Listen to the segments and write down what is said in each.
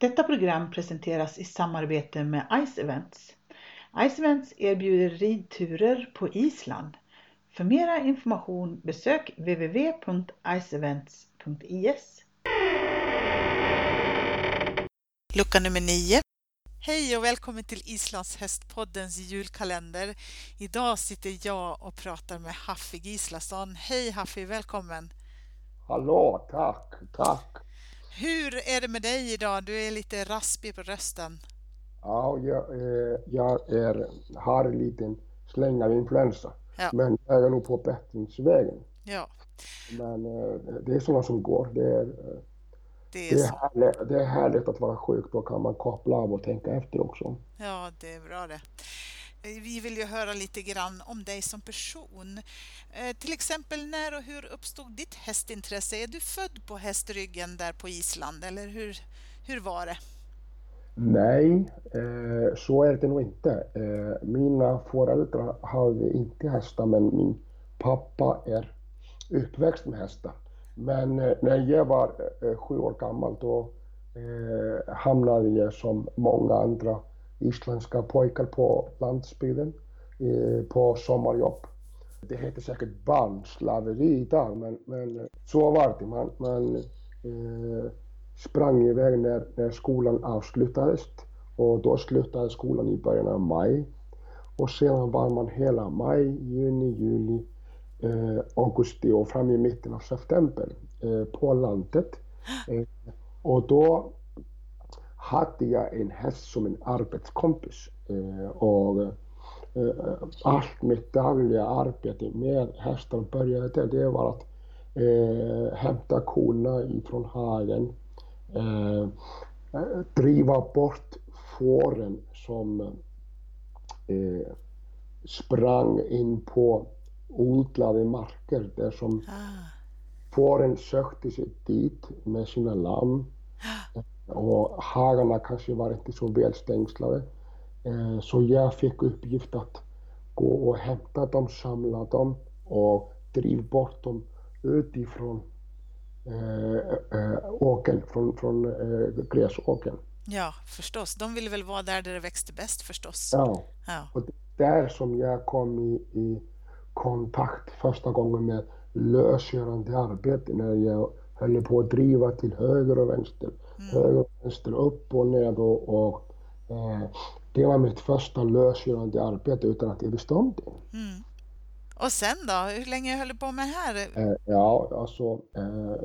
Detta program presenteras i samarbete med Ice Events. Ice Events erbjuder ridturer på Island. För mera information besök www.iceevents.is. Lucka nummer 9. Hej och välkommen till Islands hästpoddens julkalender. Idag sitter jag och pratar med Haffi Gislason. Hej Haffi, välkommen! Hallå, tack, tack! Hur är det med dig idag? Du är lite raspig på rösten. Ja, jag, eh, jag är, har en liten släng av influensa. Ja. Men jag är nog på bättringsvägen. Ja, Men eh, det är sådana som går. Det är, eh, det det, är är så. härligt, det är härligt att vara sjuk. Då kan man koppla av och tänka efter också. Ja, det är bra det. Eh, vi vill ju höra lite grann om dig som person. Eh, till exempel när och hur uppstod ditt hästintresse? Är du född på hästryggen där på Island eller hur, hur var det? Nej, eh, så är det nog inte. Mina föräldrar hade inte hästar, men min pappa är uppväxt med hästar. Men när jag var sju år gammal då hamnade jag som många andra isländska pojkar på landsbygden eh, på sommarjobb. Det heter säkert barnslaveri idag, men, men så var det. Man, man eh, sprang iväg när, när skolan avslutades och då slutade skolan i början av maj. Och sedan var man hela maj, juni, juli, eh, augusti och fram i mitten av september eh, på landet. Eh, och då hade jag en häst som en arbetskompis. Eh, och eh, allt mitt dagliga arbete med hästar började där. Det var att eh, hämta korna ifrån hagen, eh, driva bort fåren som eh, sprang in på odlade marker där som Ah, fåren sökte sig dit med sina lamm och hagarna kanske var inte så väl stängslade. Eh, Så jag fick uppgift att gå och hämta dem, samla dem och driva bort dem utifrån eh, eh, åkern, från, från gräsåkern. ja, förstås. De ville väl vara där, där det växte bäst förstås. Ja, Ja, och där som jag kom i, i kontakt första gången med lösgörande arbete när jag höll på att driva till höger och vänster, höger och vänster, upp och ned och, och eh, det var mitt första lösgörande arbete utan att jag visste om det. Mm. Och sen då? Hur länge höll du på med det här? Eh, ja, alltså eh,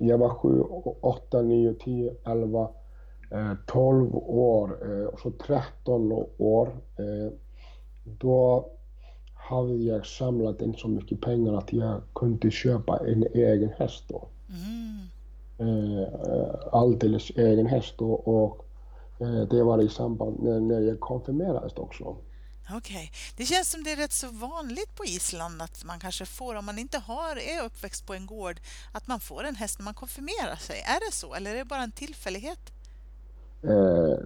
jag var sju, åtta, nio, tio, elva, eh, tolv år eh, och så 13 år. Eh, då hade jag samlat in så mycket pengar att jag kunde köpa en egen häst då. Mm. Eh, alldeles egen häst då, och eh, det var i samband med när jag konfirmerades också. Okej, det känns som det är rätt så vanligt på Island att man kanske får, om man inte har, är uppväxt på en gård, att man får en häst när man konfirmerar sig. Är det så eller är det bara en tillfällighet? Eh,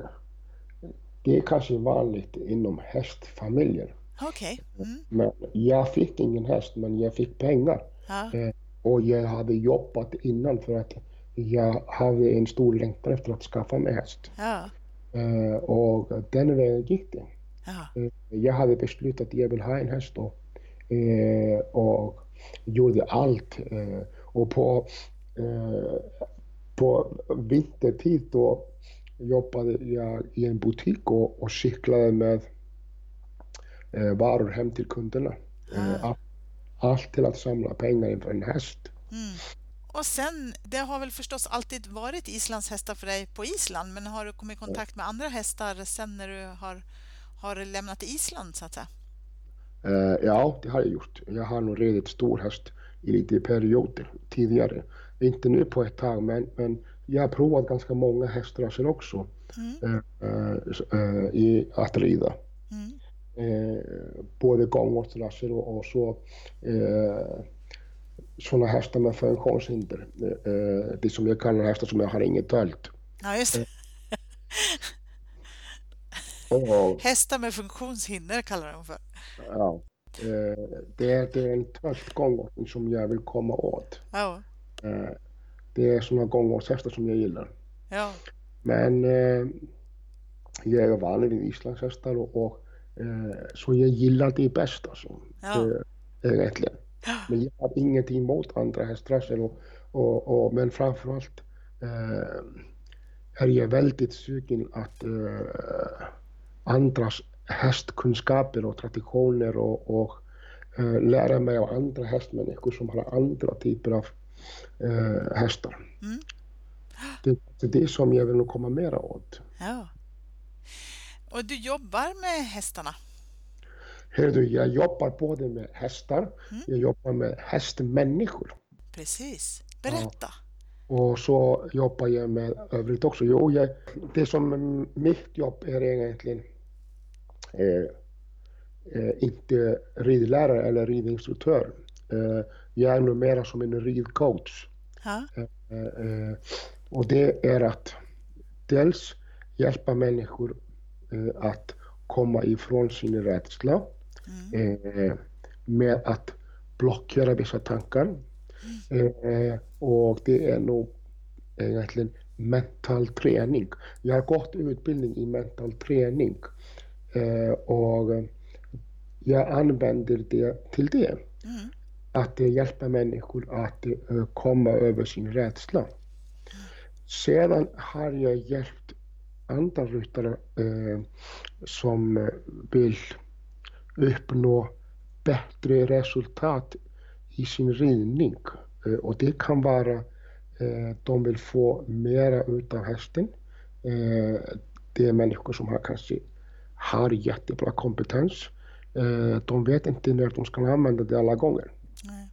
det är kanske vanligt inom hästfamiljer. Okej. Mm. Men jag fick ingen häst, men jag fick pengar. Ja. Eh, och jag hade jobbat innan för att jag hade en stor längtan efter att skaffa mig häst. Ja. Eh, och den vägen gick det. Ja. Eh, jag hade beslutat att jag vill ha en häst då. Eh, och gjorde allt. Och på, på vintertid då jobbade jag i en butik och, och cyklade med varor hem till kunderna. Allt, allt till att samla pengar inför en häst. Mm. Och sen, det har väl förstås alltid varit Islands hästar för dig på Island, men har du kommit i kontakt med andra hästar sen när du har, har lämnat Island så att säga? Eh, ja, det har jag gjort. Jag har nog ridit stor häst i lite perioder tidigare. Inte nu på ett tag, men, men jag har provat ganska många hästraser också Mm. eh, eh, i att rida. Mm. Både gångvårdsraser och, och så sådana hästar med funktionshinder. Eh, eh, det som jag kallar hästar som jag har inget tölt. Ja, just det. Och, Hästar med funktionshinder kallar de för. ja, eh, det, är, det är en gångvårdsning som jag vill komma åt. Ja, Eh, det är sådana gångvårdshästar som jag gillar. ja. Men eh, jag är van vid islandshästar och, och eh, så jag gillar det bäst alltså. Ja. Eh, egentligen. Men jag har ingenting emot andra hästraser och, och, och, men framförallt eh, är jag väldigt sugen att eh, andras hästkunskaper och traditioner och, och eh, lära mig av andra hästmänniskor som har andra typer av eh, hästar. Mm. Det, det är det som jag vill komma mera åt. Ja. Och du jobbar med hästarna? Hör du, jag jobbar både med hästar, Mm. jag jobbar med hästmänniskor. Precis. Berätta. Och så jobbar jag med övrigt också. Jo, jag, det som mitt jobb är egentligen eh, eh, inte ridlärare eller ridinstruktör. Eh, jag är numera som en ridcoach. Ja. Eh, eh, och det är att dels hjälpa människor eh, att komma ifrån sin rädsla Mm. eh, med att blockera vissa tankar. Eh, och det är nog eh, egentligen mental träning. Jag har gått utbildning i mental träning eh, och jag använder det till det. Mm. Att eh, hjälpa människor att eh, komma över sin rädsla. Sedan har jag hjälpt andra ryttare eh, som eh, vill uppnå bättre resultat i sin ridning. Eh, och det kan vara eh, de vill få mera utav hästen. Eh, det är människor som har kanske har jättebra kompetens. De vet inte när de ska använda det alla gånger. Nej.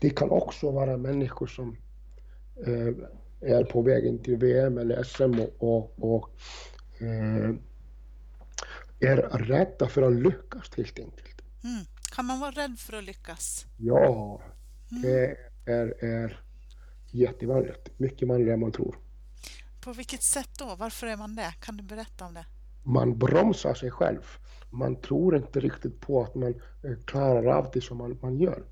Det kan också vara människor som är på vägen till VM eller SM och, och, och är rädda för att lyckas helt enkelt. Mm. Kan man vara rädd för att lyckas? Ja, Mm. det är, är jättevanligt. Mycket vanligare än man tror. På vilket sätt då? Varför är man det? Kan du berätta om det? Man bromsar sig själv. Man tror inte riktigt på att man eh, klarar av det som man, man gör.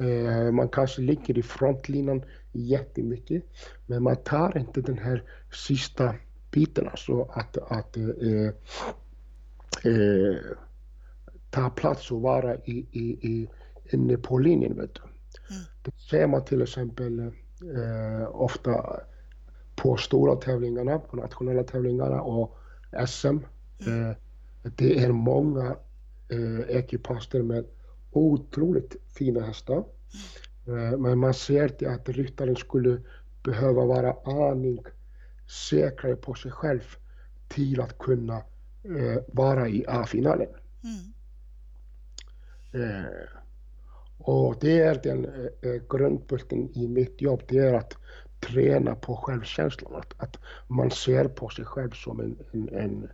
Eh, man kanske ligger i frontlinan jättemycket, men man tar inte den här sista biten, alltså att, att eh, ta plats och vara i, i, i, inne på linjen. Vet du. Mm. Det ser man till exempel eh, ofta på stora tävlingarna, på nationella tävlingarna och SM. Eh, det är många eh, ekipager med otroligt fina hästar. Eh, men man ser det att ryttaren skulle behöva vara aning säkrare på sig själv till att kunna vara i A-finalen. Mm. Eh, och det är den eh, eh, grundbulten i mitt jobb, det är att träna på självkänslan. Att, att man ser på sig själv som en, en, en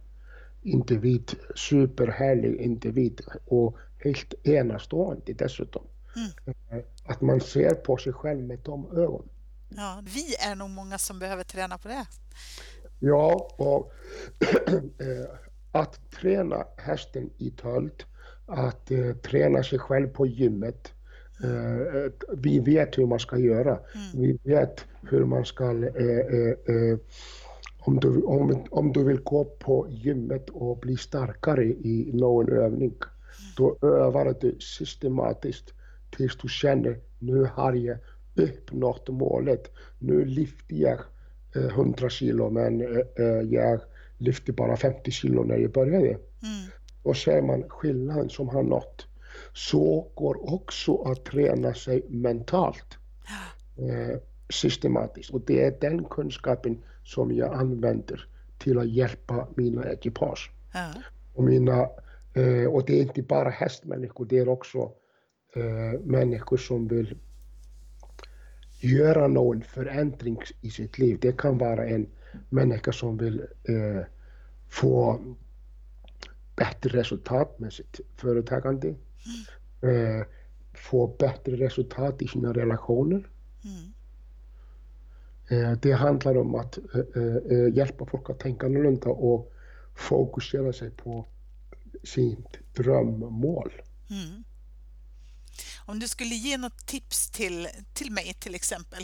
individ, superhärlig individ och helt enastående dessutom. Eh, Att man ser på sig själv med de ögonen. Ja, vi är nog många som behöver träna på det. Ja, och eh, att träna hästen i tölt, att eh, träna sig själv på gymmet. Eh, vi vet hur man ska göra. Vi vet hur man ska... Eh, eh, eh, om, du, om, om du vill gå på gymmet och bli starkare i någon övning, då övar du systematiskt tills du känner nu har jag uppnått målet. Nu lyfter jag eh, 100 kilo men eh, eh, jag lyfte bara 50 kilo när jag började. Mm. Och ser man skillnaden som har nått. Så går också att träna sig mentalt eh, systematiskt. Och det är den kunskapen som jag använder till att hjälpa mina ekipage. Ja. Och, mina, eh, och det är inte bara hästmänniskor, det är också eh, människor som vill göra någon förändring i sitt liv. Det kan vara en människa som vill eh, få bättre resultat med sitt företagande, eh, få bättre resultat i sina relationer. Mm. Eh, det handlar om att eh, eh, hjälpa folk att tänka annorlunda och fokusera sig på sitt drömmål. Mm. Om du skulle ge något tips till, till mig till exempel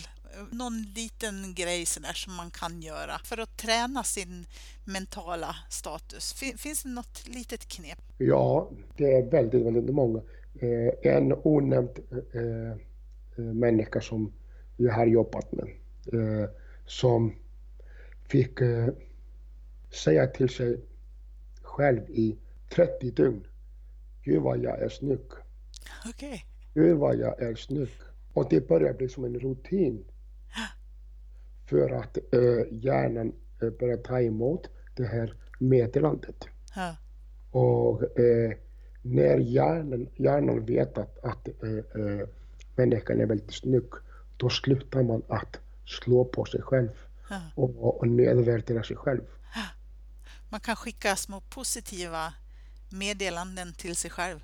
någon liten grej sådär som man kan göra för att träna sin mentala status? Finns det något litet knep? Ja, det är väldigt, väldigt många. Eh, en onämnd eh, eh, människa som jag har jobbat med eh, som fick eh, säga till sig själv i 30 dygn. Gud vad jag är snygg. Okej. Okay. Gud vad jag är snygg. Och det börjar bli som en rutin. För att äh, hjärnan äh, börjar ta emot det här meddelandet. Ja. Och äh, när hjärnan, hjärnan vet att, att människan är väldigt snygg, då slutar man att slå på sig själv ja. och, och nedvärdera sig själv. Man kan skicka små positiva meddelanden till sig själv.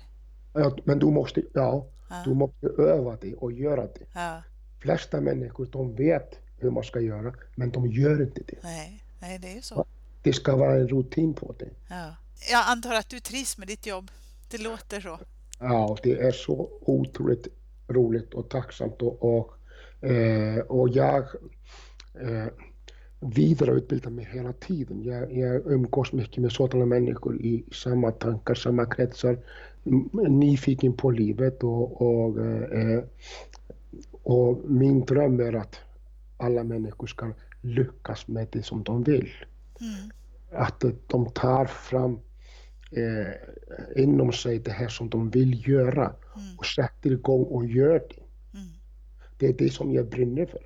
Ja, men du måste, ja, Ja. du måste öva det och göra det. Ja. flesta människor de vet hur man ska göra, men de gör inte det. Nej, nej, det är så. Det ska vara en rutin på det. Ja. Jag antar att du trivs med ditt jobb. Det låter så. Ja, det är så otroligt roligt och tacksamt och, och, eh, och jag eh, vidareutbildar mig hela tiden. Jag, jag umgås mycket med sådana människor i samma tankar, samma kretsar, m- nyfiken på livet och, och, eh, och min dröm är att alla människor ska lyckas med det som de vill. Mm. Att de tar fram eh, inom sig det här som de vill göra Mm. och sätter igång och gör det. Mm. Det är det som jag brinner för.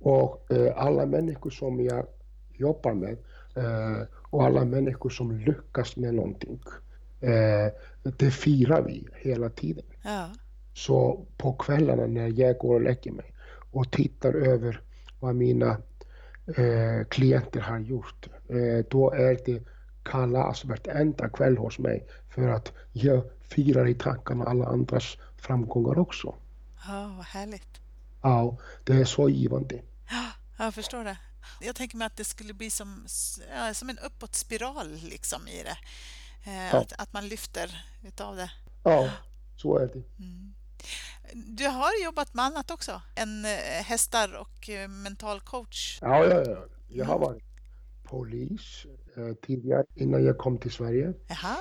Och eh, alla människor som jag jobbar med eh, och alla människor som lyckas med någonting, eh, det firar vi hela tiden. Ja. Så på kvällarna när jag går och lägger mig och tittar över vad mina eh, klienter har gjort, eh, då är det kalas vartenda kväll hos mig för att jag firar i tankarna alla andras framgångar också. ja, vad härligt. Ja, det är så givande. Ja, jag förstår det. Jag tänker mig att det skulle bli som, ja, som en uppåtspiral liksom i det. Eh, Ja. att, att man lyfter utav det. Ja, så är det. Mm. Du har jobbat med annat också än eh, hästar och eh, mental coach. Ja, ja, ja. Jag har varit polis eh, tidigare innan jag kom till Sverige. Jaha,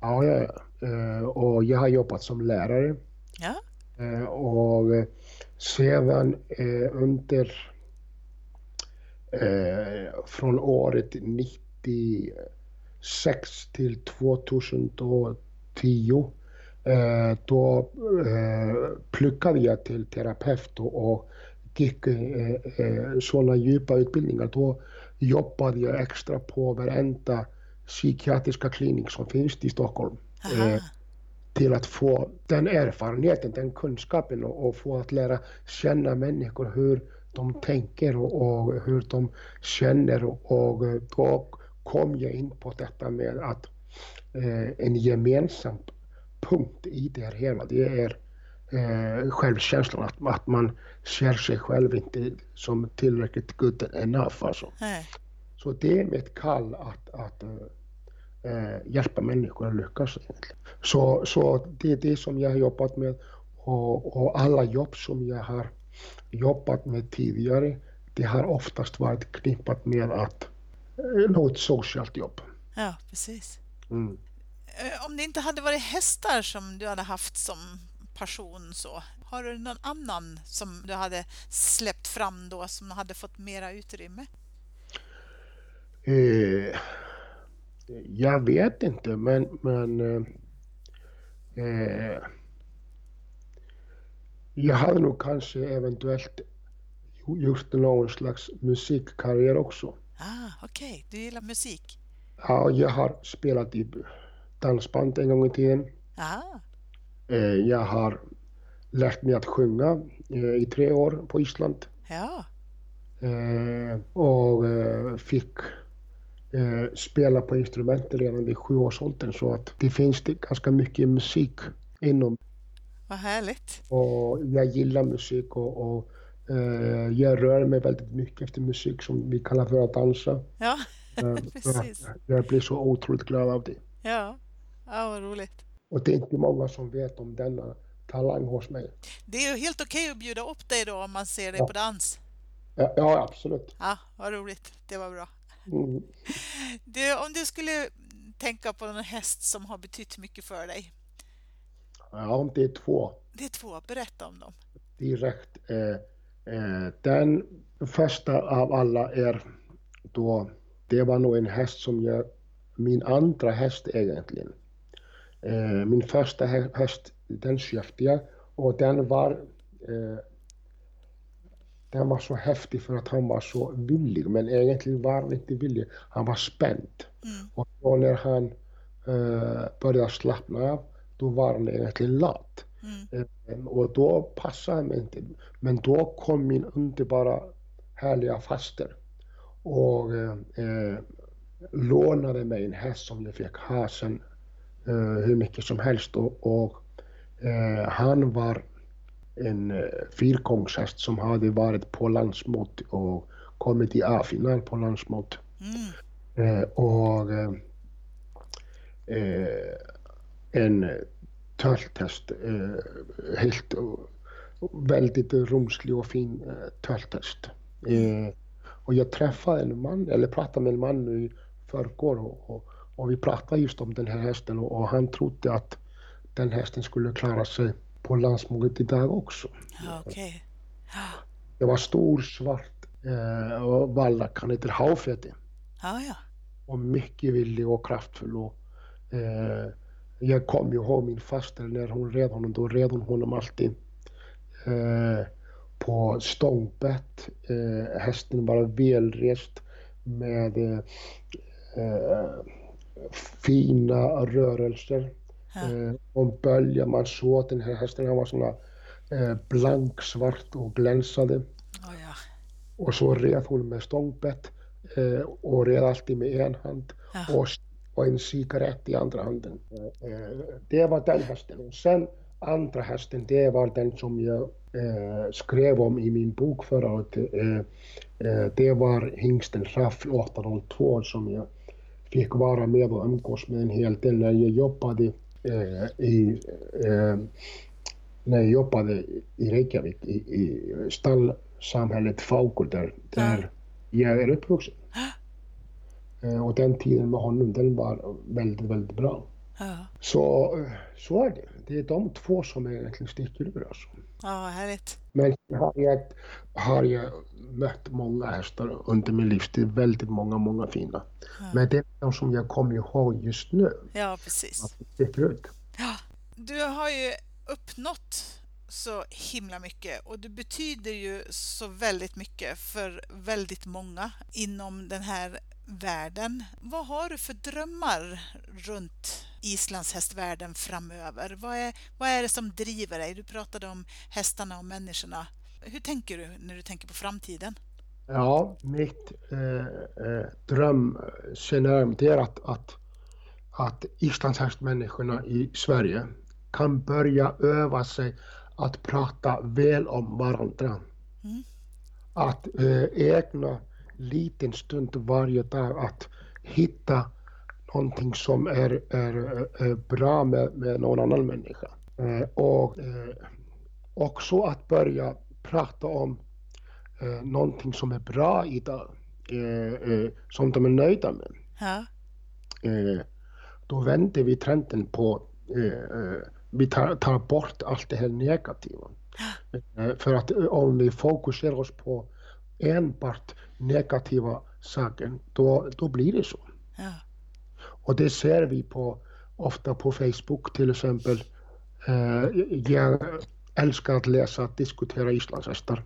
Ja, ja, ja. Och jag har jobbat som lärare. ja. Och sedan under från året 96 till 2010 eh, då eh, pluggade jag till terapeut och, gick eh, eh, sådana djupa utbildningar. Då jobbade jag extra på varenda psykiatriska klinik som finns i Stockholm Aha. Eh, till att få den erfarenheten, den kunskapen och, få att lära känna människor hur de tänker och, hur de känner och, då kom jag in på detta med att eh, en gemensam punkt i det här hela, det är eh, självkänslan, att, att man ser sig själv inte som tillräckligt good enough alltså. Nej. Så det är mitt kall att, att eh, eh, hjälpa människor att lyckas. Egentligen. Så, så det är det som jag har jobbat med och, och alla jobb som jag har jobbat med tidigare, det har oftast varit knippat med att eh, något socialt jobb. Ja, precis. Mm. Eh, Om det inte hade varit hästar som du hade haft som passion så, har du någon annan som du hade släppt fram då som hade fått mera utrymme? Eh, jag vet inte, men, men eh, eh, jag hade nog kanske eventuellt gjort någon slags musikkarriär också. Ah, okej, du gillar musik? Ja, jag har spelat i dansband en gång i tiden. Ah, Eh, jag har lärt mig att sjunga eh, i tre år på Island ja, eh, och fick spela på instrument redan vid sju års åldern så att det finns det ganska mycket musik inom vad härligt. och jag gillar musik och, och jag rör mig väldigt mycket efter musik som vi kallar för att dansa. Ja, Precis. Jag blir så otroligt glad av det. ja, ja vad roligt. Och det är inte många som vet om denna talang hos mig. Det är ju helt okej att bjuda upp dig då om man ser dig Ja. på dans. Ja, ja absolut. Ja, vad roligt. Det var bra. Mm. Du, om du skulle tänka på en häst som har betytt mycket för dig. Ja, det är två Det är två, berätta om dem. direkt. Eh, eh, den första av alla är då, det var nog en häst som jag, min andra häst egentligen. Eh, min första hä- häst, den köpte jag och den var eh, den var så häftig för att han var så villig, men egentligen var han inte villig. Han var spänd. Mm. Och då när han eh, började slappna av, då var han egentligen lat. Mm. Eh, och då passade han inte. Men då kom min underbara härliga faster och eh, eh, lånade mig en häst som jag fick ha sen hur mycket som helst. Och, och eh, han var en eh, fyrgångshäst som hade varit på landsmot och kommit i A-final på landsmot. Mm. Eh, och eh, eh, en tölthäst, eh, helt eh, väldigt rumslig och fin eh, tölthäst. Eh, och jag träffade en man, eller pratade med en man i förrgår och, och, och vi pratade just om den här hästen och, och han trodde att den hästen skulle klara sig på landsmoget idag också. Okej. Det var stor, svart eh, och vallack, han heter Haufete. Ja, ja. och mycket villig och kraftfull. Och, eh, jag kommer ihåg min faster när hon red honom, då red hon honom alltid eh, på stångbett. Eh, hästen var välrest med eh, eh, fina rörelser. Eh, och bölja, man såg den här hästen han var såna eh, blanksvart och glänsade. Oh, ja. Och så red hon med stångbett eh, och red alltid med en hand Ja. och, och en cigarett i andra handen. Eh, det var den hästen. Och sen andra hästen, det var den som jag eh, skrev om i min bok förra året. Eh, eh, det var hingsten Raffl 802 som jag fick vara med och umgås med en hel del när jag jobbade eh, i eh, när jag jobbade i Reykjavik i, i stallsamhället Faukur där, där jag är uppvuxen. Eh, Och den tiden med honom, den var väldigt, väldigt bra. Så, så är det. Det är de två som egentligen sticker ur alltså. Ja, härligt. Men har jag, har jag mött många hästar under min livstid, väldigt många, många fina. Men det är de som jag kommer ihåg just nu, Ja, precis. ut. Ja. Du har ju uppnått så himla mycket och du betyder ju så väldigt mycket för väldigt många inom den här världen. Vad har du för drömmar runt islandshästvärlden framöver? Vad är, vad är det som driver dig? Du pratade om hästarna och människorna. Hur tänker du när du tänker på framtiden? Ja, mitt eh, eh, drömscenario är att, att, att islandshästmänniskorna i Sverige kan börja öva sig att prata väl om varandra. Mm. Att eh, ägna liten stund varje dag att hitta någonting som är, är, är bra med, med någon annan människa. Eh, och eh, också att börja prata om eh, någonting som är bra idag, eh, som de är nöjda med. Ja, då vänder vi trenden på, vi tar, tar bort allt det här negativa. För att om vi fokuserar oss på enbart negativa saker, då, då blir det så. ja, Och det ser vi på, ofta på Facebook till exempel. Eh, jag älskar att läsa och diskutera islandshästar.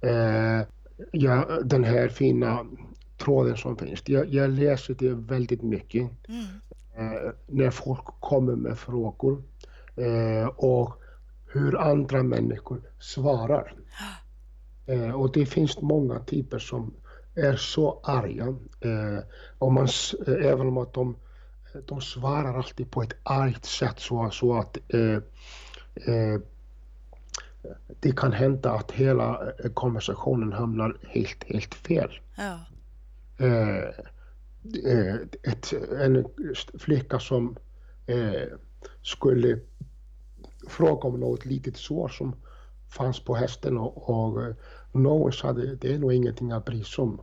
Eh, ja, den här fina tråden som finns. Jag, jag läser det väldigt mycket mm. eh, när folk kommer med frågor eh, och hur andra människor svarar. Eh, och det finns många typer som är så arga. Eh, och man, eh, även om att de, de svarar alltid på ett argt sätt så, så att eh, eh, det kan hända att hela eh, konversationen hamnar helt, helt fel. ja, Eh, eh, ett, en flicka som eh, skulle frågade om något litet sår som fanns på hästen och, och eh, någon sa att det är nog ingenting att bry sig om.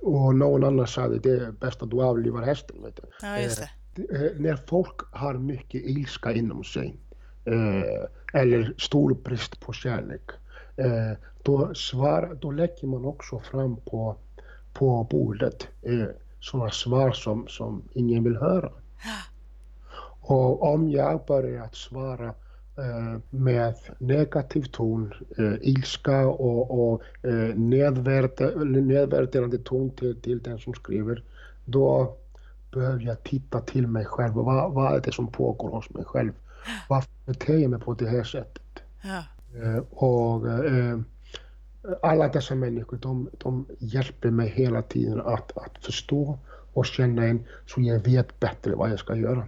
Och någon annan sa att det är bäst att du avlivar hästen. Vet du. Ja, just det. Eh, när folk har mycket ilska inom sig eh, eller stor brist på kärlek, eh, då, svar, då lägger man också fram på, på bordet eh, sådana svar som, som ingen vill höra. Och om jag börjar att svara eh, med negativ ton, eh, ilska och, och eh, nedvärderande ton till, till den som skriver, då behöver jag titta till mig själv. Vad, vad är det som pågår hos mig själv? Varför beter jag mig på det här sättet? Ja. Eh, och eh, alla dessa människor, de, de hjälper mig hela tiden att, att förstå och känna in så jag vet bättre vad jag ska göra.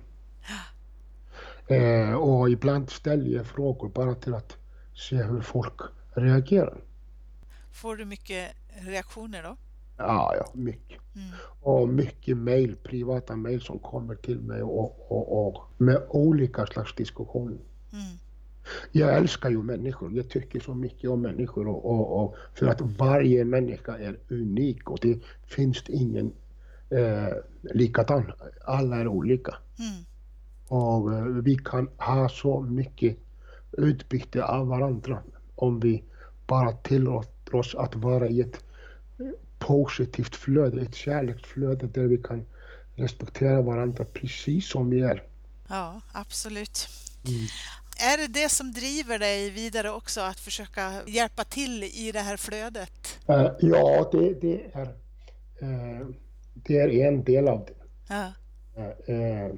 Eh, och ibland ställer jag frågor bara till att se hur folk reagerar. Får du mycket reaktioner då? Ja, ja, mycket. Mm. Och mycket mejl, privata mejl som kommer till mig och, och, och med olika slags diskussioner. Mm. Jag älskar ju människor, jag tycker så mycket om människor och, och, och för att varje människa är unik och det finns ingen eh, likadan. Alla är olika. Mm. Och eh, vi kan ha så mycket utbyte av varandra om vi bara tillåter oss att vara i ett positivt flöde, ett kärleksflöde där vi kan respektera varandra precis som vi är. Ja, absolut. Mm. Är det det som driver dig vidare också, att försöka hjälpa till i det här flödet? Uh, ja, det, det är, uh, det är en del av det. Ja. Uh,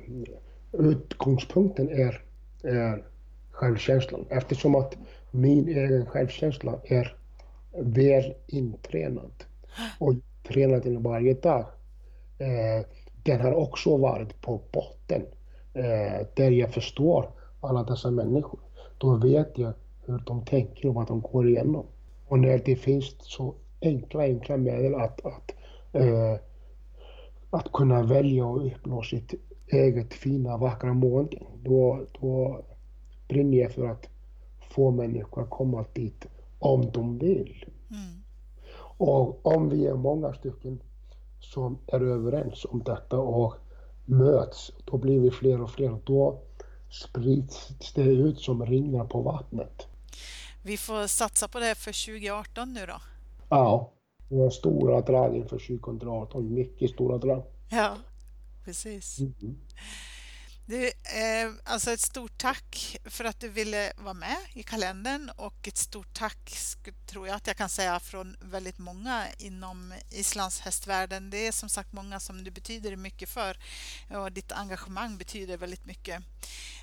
utgångspunkten är, är självkänslan eftersom att min egen självkänsla är väl intränad och tränad den varje dag. Eh, den har också varit på botten eh, där jag förstår alla dessa människor. Då vet jag hur de tänker och vad de går igenom. Och när det finns så enkla, enkla medel att, att, eh, att kunna välja och uppnå sitt eget fina, vackra mående, då, då brinner jag för att få människor att komma dit om de vill. Mm. Och om vi är många stycken som är överens om detta och möts, då blir vi fler och fler. Då sprids det ut som ringar på vattnet. Vi får satsa på det för 2018 nu då. Ja, vi har stora drag inför 2018. Mycket stora drag. Ja, precis. Mm. Du, eh, alltså ett stort tack för att du ville vara med i kalendern och ett stort tack tror jag att jag kan säga från väldigt många inom islandshästvärlden. Det är som sagt många som du betyder mycket för och ditt engagemang betyder väldigt mycket.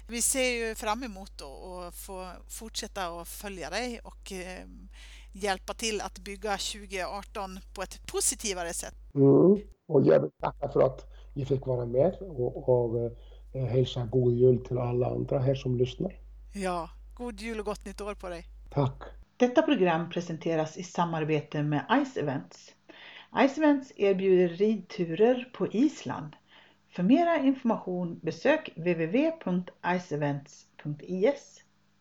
Vi ser ju fram emot att få fortsätta att följa dig och eh, hjälpa till att bygga 2018 på ett positivare sätt. Mm. Och jag vill tacka för att vi fick vara med och, och Eh, hälsa god jul till alla andra här som lyssnar. Ja, god jul och gott nytt år på dig. Tack. Detta program presenteras i samarbete med Ice Events. Ice Events erbjuder ridturer på Island. För mera information besök www.iceevents.is